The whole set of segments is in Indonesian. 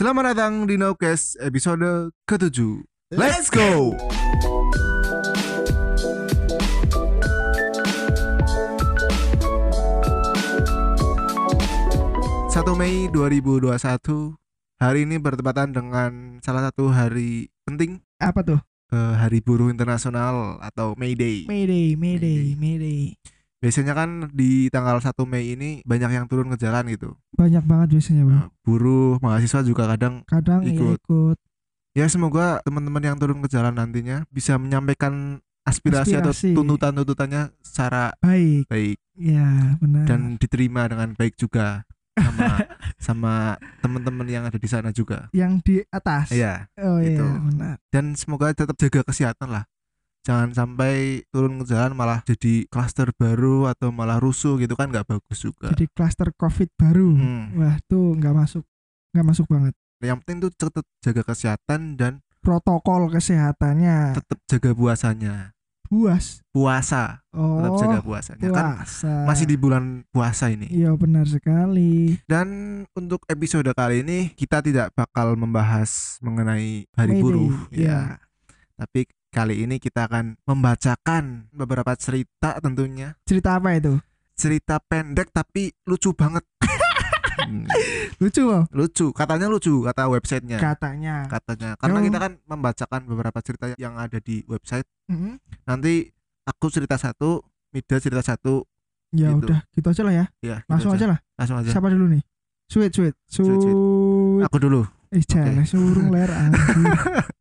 Selamat datang di Nowcast episode ke-7 Let's go! Satu Mei 2021 Hari ini bertepatan dengan salah satu hari penting Apa tuh? eh, Hari Buruh Internasional atau May Day Mayday, Mayday, Mayday. Biasanya kan di tanggal 1 Mei ini banyak yang turun ke jalan gitu Banyak banget biasanya, Bang. Eh, Buruh, mahasiswa juga kadang Kadang ikut. ikut. ikut. Ya semoga teman-teman yang turun ke jalan nantinya bisa menyampaikan aspirasi, atau Aspirasi. tuntutan-tuntutannya secara Baik. baik Ya, benar. dan diterima dengan baik juga sama sama teman-teman yang ada di sana juga. yang di atas. Iya, Oh itu. iya, benar. dan semoga tetap jaga kesehatan lah. Jangan sampai turun ke jalan malah jadi klaster baru atau malah rusuh gitu kan nggak bagus juga. Jadi klaster Covid baru. Hmm. Wah, tuh nggak masuk. nggak masuk banget. Yang penting tuh tetap jaga kesehatan dan Protokol kesehatannya tetap jaga puasanya. buas. Puasa, Oh, tetap jaga puasanya kan puasa. masih di bulan puasa ini. Iya, benar sekali. Dan untuk episode kali ini kita tidak bakal membahas mengenai hari Mayday, buruh Iya. ya. Tapi kali ini kita akan membacakan beberapa cerita tentunya. Cerita apa itu? Cerita pendek tapi lucu banget. Hmm, Lucu loh lucu, katanya lucu kata websitenya. katanya. Katanya karena Oh. kita kan membacakan beberapa cerita yang ada di website. Mm-mm. Nanti aku cerita satu, Mida cerita satu, Ya Gitu. udah, gitu aja lah ya. ya. gitu Langsung aja lah. Langsung aja. Siapa dulu nih? Sweet, sweet, Sweet, sweet. sweet. Aku dulu. Eh, jangan surung ler.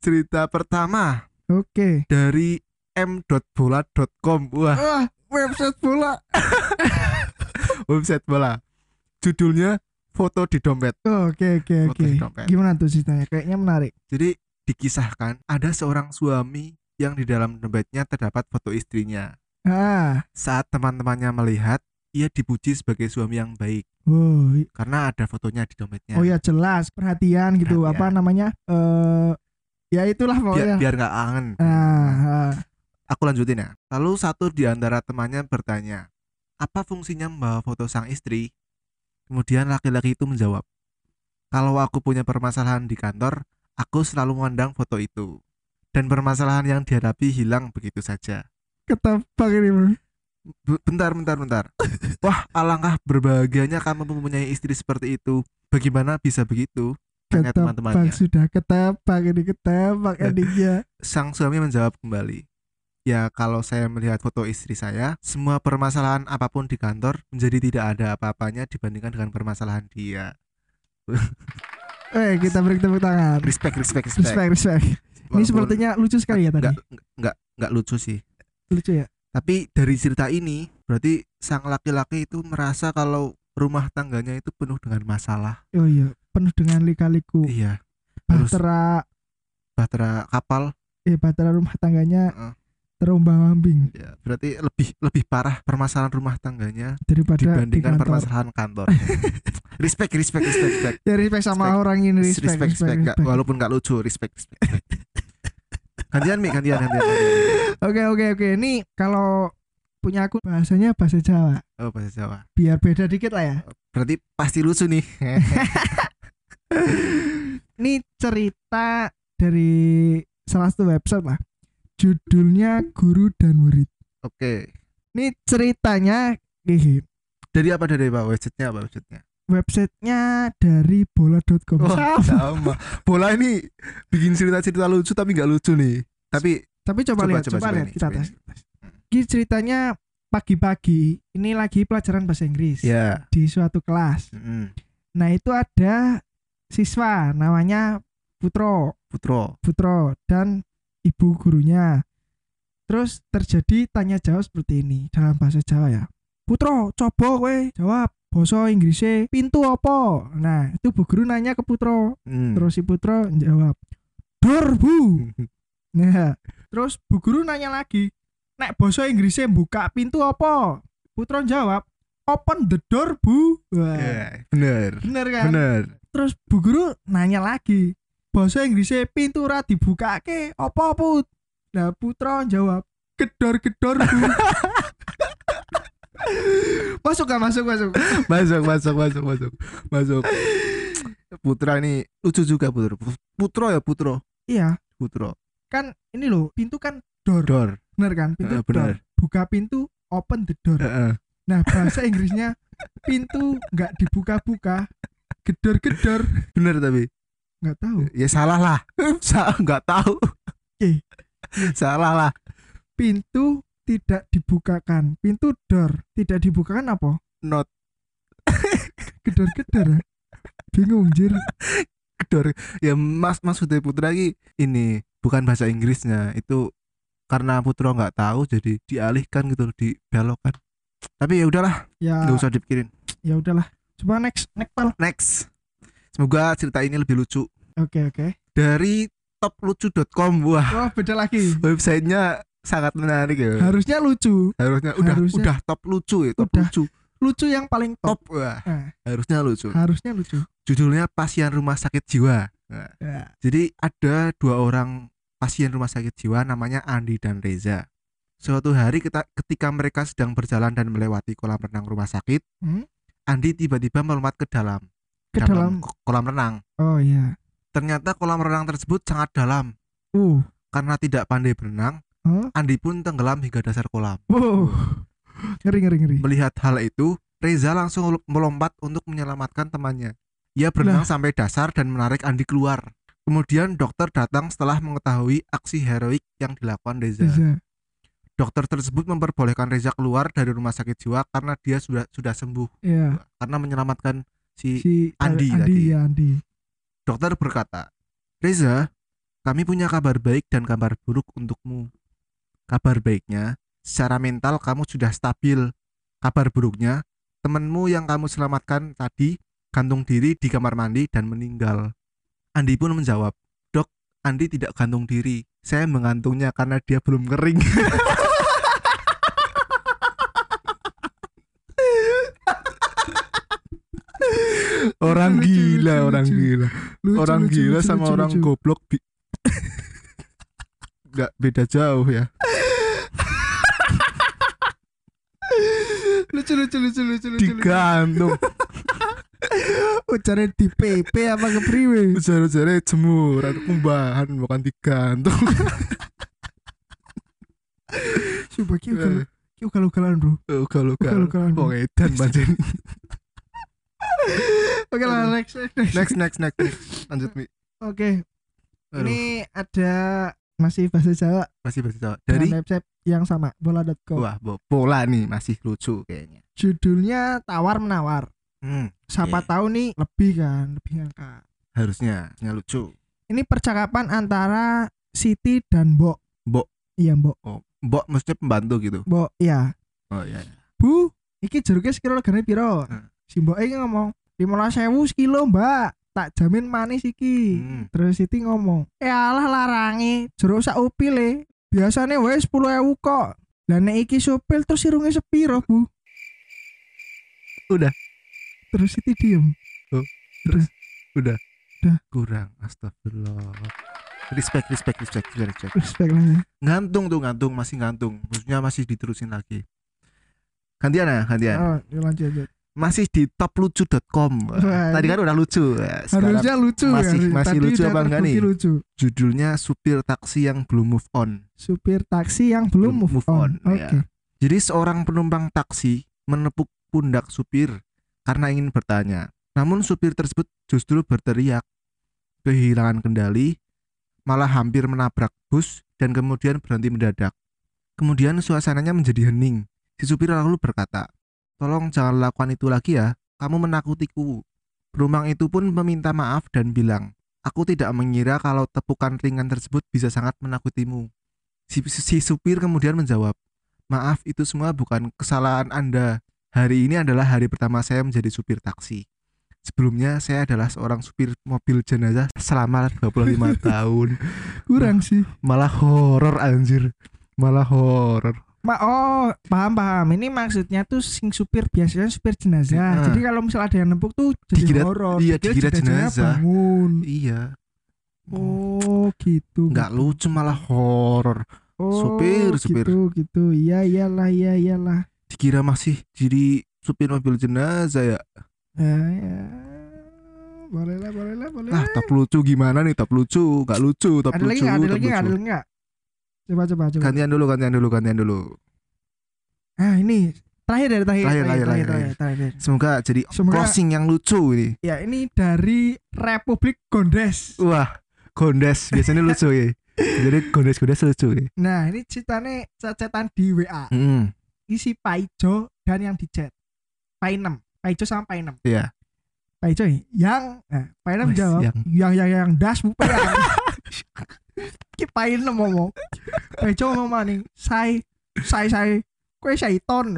Cerita pertama Oke. dari m.bola.com wah Wah, website bola. website bola judulnya foto di dompet Oke, oke, oke. dompet. Gimana tuh ceritanya? Kayaknya menarik. jadi dikisahkan ada seorang suami yang di dalam dompetnya terdapat foto istrinya Ah, saat teman-temannya melihat ia dipuji sebagai suami yang baik wow. karena ada fotonya di dompetnya Oh ya jelas, perhatian gitu. Perhatian. Apa namanya? Eh ya itulah pokoknya. biar nggak angen. Ah, ah. aku lanjutin ya. Lalu satu di antara temannya bertanya apa fungsinya membawa foto sang istri? Kemudian laki-laki itu menjawab kalau aku punya permasalahan di kantor aku selalu memandang foto itu. Dan permasalahan yang dihadapi hilang begitu saja. Ketebak ini, Bro. Bentar bentar bentar. Wah alangkah berbahagianya kamu mempunyai istri seperti itu. Bagaimana bisa begitu Ketebak teman-temannya sudah ketebak ini ketebak Ya. endingnya. sang suami menjawab kembali Ya kalau saya melihat foto istri saya Semua permasalahan apa pun di kantor Menjadi tidak ada apa-apanya dibandingkan dengan permasalahan dia Eh, kita beri tepuk tangan. Respect, respect, respect, Respect, respect. Ini Walaupun sepertinya lucu sekali ya tadi. nggak, nggak, nggak lucu sih Lucu ya. Tapi dari cerita ini Berarti sang laki-laki itu merasa kalau rumah tangganya itu penuh dengan masalah Oh iya, penuh dengan lika-liku. Iya Bahtera bahtera kapal eh bahtera rumah tangganya Heeh. terombang-ambing ya, Berarti lebih lebih parah permasalahan rumah tangganya daripada di Dibandingkan kantor. permasalahan kantor respect, respect, respect, respect Ya respect sama Respect. orang ini respect, respect, respect, nggak- respect. walaupun nggak lucu respect, respect, respect. gantian mi gantian, gantian. Oke oke oke. Ini kalau punya aku bahasanya bahasa Jawa. oh bahasa Jawa Biar beda dikit lah ya. berarti pasti lucu nih Ini cerita dari salah satu website lah. Judulnya Guru dan Murid. oke Ini ceritanya gini. dari apa dari apa websitenya apa websitenya Websitenya dari bola.com. Wah, Sama. sama bola ini bikin cerita-cerita lucu tapi nggak lucu nih tapi Tapi coba, lihat, coba, lihat ini, kita coba tes. ini. Ini ceritanya pagi-pagi. Ini lagi pelajaran bahasa Inggris ya di suatu kelas. mm, Nah itu ada siswa namanya Putro, Putro Putro dan ibu gurunya. Terus terjadi tanya jawab seperti ini dalam bahasa Jawa ya. Putro, coba kowe jawab bahasa Inggrisnya pintu apa? Nah itu bu guru nanya ke Putro. Hmm. Terus si Putro jawab door bu. Nah terus bu guru nanya lagi. Nek bahasa Inggrisnya buka pintu apa? Putro jawab open the door bu. Wah, Ya, bener bener kan? bener Terus bu guru nanya lagi, bahasa Inggrisnya pintu ora dibukake apa put? Nah putra jawab, gedor-gedor bu. masuk gak masuk masuk? masuk masuk masuk masuk masuk Putra ini lucu juga Putro. Putro ya Putro. Iya, Putro. kan ini loh, pintu kan door. Dor. Bener kan? Pintu Eh, bener. door. Buka pintu, open the door. Heeh. Nah, bahasa Inggrisnya pintu nggak dibuka-buka, gedor-gedor. Bener tapi. Nggak tahu. Ya salah lah. Sa nggak tahu. Eh. salah lah. Pintu tidak dibukakan. Pintu door tidak dibukakan apa? Not Gedor-gedor. ya? Bingung jir. Dor. Ya mas maksudnya Putra ini ini bukan bahasa Inggrisnya itu karena Putro nggak tahu jadi dialihkan gitu dibelokkan. Tapi ya udahlah, Ya, nggak usah dipikirin. ya udahlah. Coba next, next pal. Next. Semoga cerita ini lebih lucu. Oke, oke. Dari toplucu.com wah Wah, beda lagi. websitenya sangat menarik ya. Harusnya lucu. harusnya udah harusnya- udah top lucu ya, top Udah. lucu. Lucu yang paling top. Top wah, Nah, harusnya lucu. harusnya lucu. Judulnya pasien rumah sakit jiwa. Nah, Ya. jadi ada dua orang pasien rumah sakit jiwa namanya Andi dan Reza. Suatu hari kita, ketika mereka sedang berjalan dan melewati kolam renang rumah sakit, Hmm? Andi tiba-tiba melompat ke dalam Ke dalam. ko- kolam renang. Oh iya. Ternyata kolam renang tersebut sangat dalam. Uh. Karena tidak pandai berenang, Huh? Andi pun tenggelam hingga dasar kolam. Wow. Ngeri ngeri ngeri. Melihat hal itu, Reza langsung melompat untuk menyelamatkan temannya. Ia berenang sampai dasar dan menarik Andi keluar. Kemudian dokter datang setelah mengetahui aksi heroik yang dilakukan Reza. Bisa. Dokter tersebut memperbolehkan Reza keluar dari rumah sakit jiwa karena dia sudah sudah sembuh Iya. karena menyelamatkan si Si Andi Andi tadi. ya Andi. dokter berkata, "Reza, kami punya kabar baik dan kabar buruk untukmu. Kabar baiknya, secara mental kamu sudah stabil. Kabar buruknya, temanmu yang kamu selamatkan tadi gantung diri di kamar mandi dan meninggal." Andi pun menjawab, "Dok, Andi tidak gantung diri. Saya mengantungnya karena dia belum kering." orang Lucu, gila, lucu, orang lucu. gila Lucu, orang lucu, gila lucu, sama lucu, orang lucu. goblok bi- nggak beda jauh ya lucu lucu lucu lucu lucu. digantung Ujarnya di PP apa ke priwe? jare-jare jemuran kumbahan bukan digantung Coba ki ugal ki ugal-ugalan bro. kalau Ugal-ugalan. wong edan pancen Oke lah next next. next next lanjut mi Oke. Aduh, Ini ada masih bahasa Jawa masih berjawab dari dari website yang sama bola.com. wah bo- bola nih masih lucu kayaknya Judulnya tawar menawar. hmm, Siapa tahu nih lebih kan, lebih ngangkat. harusnya harusnya lucu Ini percakapan antara Siti dan Mbok. Mbok. Iya Mbok. oh mbok mesti pembantu gitu Mbok, iya. oh iya Bu, iki jeruknya sekilo regane piro? Hmm. Si Mbok iki ngomong, 15.000 sekilo, Mbak. Tak jamin manis iki. Hmm. Terus Siti ngomong, "Eh alah larangi, jeruk sak upil e. Biasane wae 10.000 kok." Nek iki supil terus irunge sepiro, Bu? Udah. Terus Siti diem. kurang astagfirullah respect respect respect respect, respect. Respect lah ya. ngantung tuh ngantung masih ngantung maksudnya masih diterusin lagi gantian ya gantian Oh, lanjut lanjut. Masih di toplucu.com tadi kan udah lucu ya, sekarang Harusnya lucu masih- ya. masih Tadi lucu apa enggak nih? lucu. judulnya supir taksi yang belum move on Supir taksi yang belum Belum move, move on. on, Oke. ya. jadi seorang penumpang taksi menepuk pundak supir karena ingin bertanya namun supir tersebut justru berteriak kehilangan kendali malah hampir menabrak bus dan kemudian berhenti mendadak kemudian suasananya menjadi hening si supir lalu berkata tolong jangan lakukan itu lagi ya kamu menakutiku penumpang itu pun meminta maaf dan bilang aku tidak mengira kalau tepukan ringan tersebut bisa sangat menakutimu si, si supir kemudian menjawab maaf itu semua bukan kesalahan anda hari ini adalah hari pertama saya menjadi supir taksi Sebelumnya saya adalah seorang supir mobil jenazah selama 25 tahun. Kurang sih. Malah horor anjir. Malah horor. Ma oh, paham paham. Ini maksudnya tuh sing supir biasanya supir jenazah. Ah. Jadi kalau misalnya ada yang nempuk tuh jadi Dikira- horor. iya, Dikira dikira jenazah. Bangun. Iya. Oh, gitu. Nggak lucu malah horor. Oh, supir, supir. Gitu, gitu. Iya, iyalah, iya, iyalah. Dikira masih jadi supir mobil jenazah ya. Ya, ya. boleh lah boleh lah boleh Ah, top lucu gimana nih? Top lucu, gak lucu, top ada lagi lucu, ada lagi ada lagi nggak coba coba coba Gantian dulu, gantian dulu, gantian dulu. ah ini terakhir dari terakhir Terakhir, terakhir terakhir, terakhir, terakhir. Semoga jadi Semoga- closing yang lucu ini. ya ini dari Republik Gondes Wah, Gondes biasanya lucu ya. Jadi Gondes-Gondes lucu ya. nah ini ceritanya cecetan di WA Hmm, isi Paijo dan yang di chat Painem Paijo sama Painem iya. Paijo yang eh, Painem Wes, jawab yang. yang yang yang das bupe yang ki Painem ngomong Paijo ngomong maning say say say kue syaiton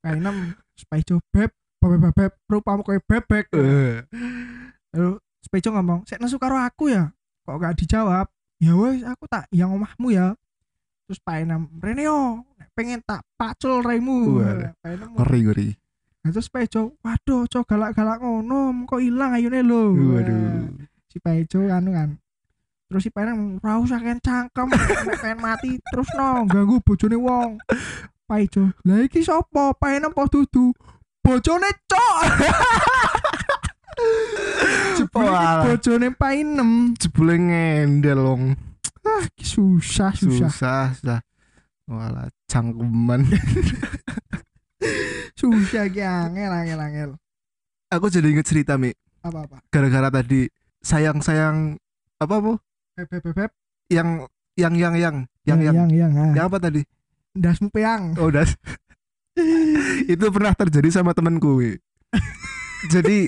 Painem Paijo beb beb beb beb rupamu kue bebek lalu Paijo ngomong saya nesu karo aku ya? Kok gak dijawab ya wes aku tak yang omahmu ya terus Painem Reneo. Pengen tak pacul raimu. Painem ngeri ngeri. Nah, terus Pejo, waduh, cok galak-galak ngono, kok hilang ayune lho. Waduh. Si Pejo anu kan. Terus si Peneng ora usah cangkem, pengen mati terus no ganggu bojone wong. Pejo, lah iki sapa? Peneng apa dudu? Bojone cok. Bojone Painem. Jebule ngendel long. Ah, susah, susah, Susah, susah. Walah, cangkeman. susah ki angel, angel, angel. Aku jadi inget cerita, Mi. Apa-apa? Gara-gara tadi sayang-sayang apa bu? Beb, beb, beb, beb. Yang yang yang yang yang yang, yang, yang, ah. yang apa tadi? Dasmu peang. Oh, das. itu pernah terjadi sama temenku. Jadi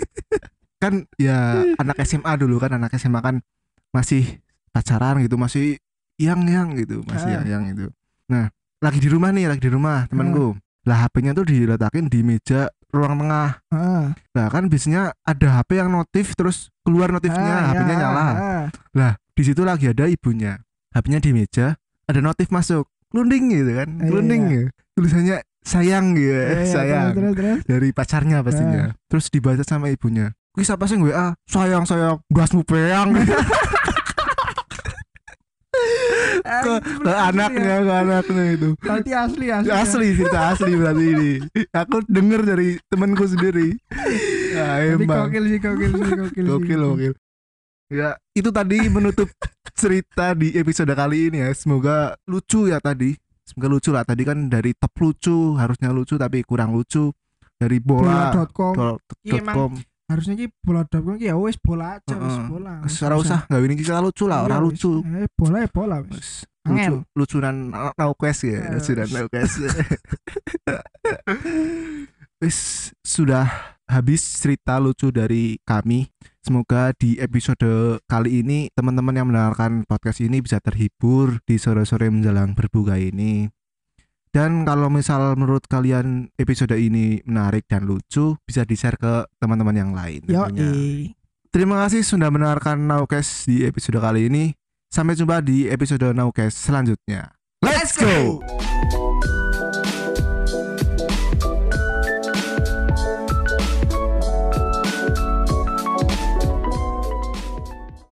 kan ya anak SMA dulu kan anak SMA kan masih pacaran gitu, masih yang yang gitu, masih Ah. yang yang itu. Nah, lagi di rumah nih, lagi di rumah temanku. Lah HP-nya tuh diletakin di meja ruang tengah. Ah. Nah, kan biasanya ada HP yang notif terus keluar notifnya, Ah, HP-nya ya, nyala. ah. Lah, di situ lagi ada ibunya. HP-nya di meja, ada notif masuk. Klunding gitu kan. Iya, Klunding iya. ya. Tulisannya sayang gitu, Iya, iya, sayang. terus, terus, terus. Dari pacarnya pastinya. Terus dibaca sama ibunya. Wih siapa sih WA? Sayang sayang, gasmu peang ke, ke anaknya, ke anaknya itu. Berarti asli asli. Asli cerita asli berarti ini. Aku denger dari temanku sendiri. Ya, Tapi emang. gokil sih, gokil sih, gokil sih. Gokil, gokil. Ya, itu tadi menutup cerita di episode kali ini ya. Semoga lucu ya tadi. Semoga lucu lah. Tadi kan dari top lucu, harusnya lucu tapi kurang lucu. Dari bola. Bola.com bola- Iya, harusnya ki bola.com ki ya wes bola aja wes Heeh. bola. Wes, ora usah nggak ini kita lucu lah, Iya, orang wes. lucu. Eh, bola ya bola Angel. lucu, lucunan naukes ya, Eh, lucunan wes. naukes. Wes sudah habis cerita lucu dari kami. Semoga di episode kali ini teman-teman yang mendengarkan podcast ini bisa terhibur di sore-sore menjelang berbuka ini. Dan kalau misal menurut kalian episode ini menarik dan lucu, bisa di-share ke teman-teman yang lain. Yo, tentunya. eh. Terima kasih sudah mendengarkan Nowcast di episode kali ini. Sampai jumpa di episode Nowcast selanjutnya. Let's go!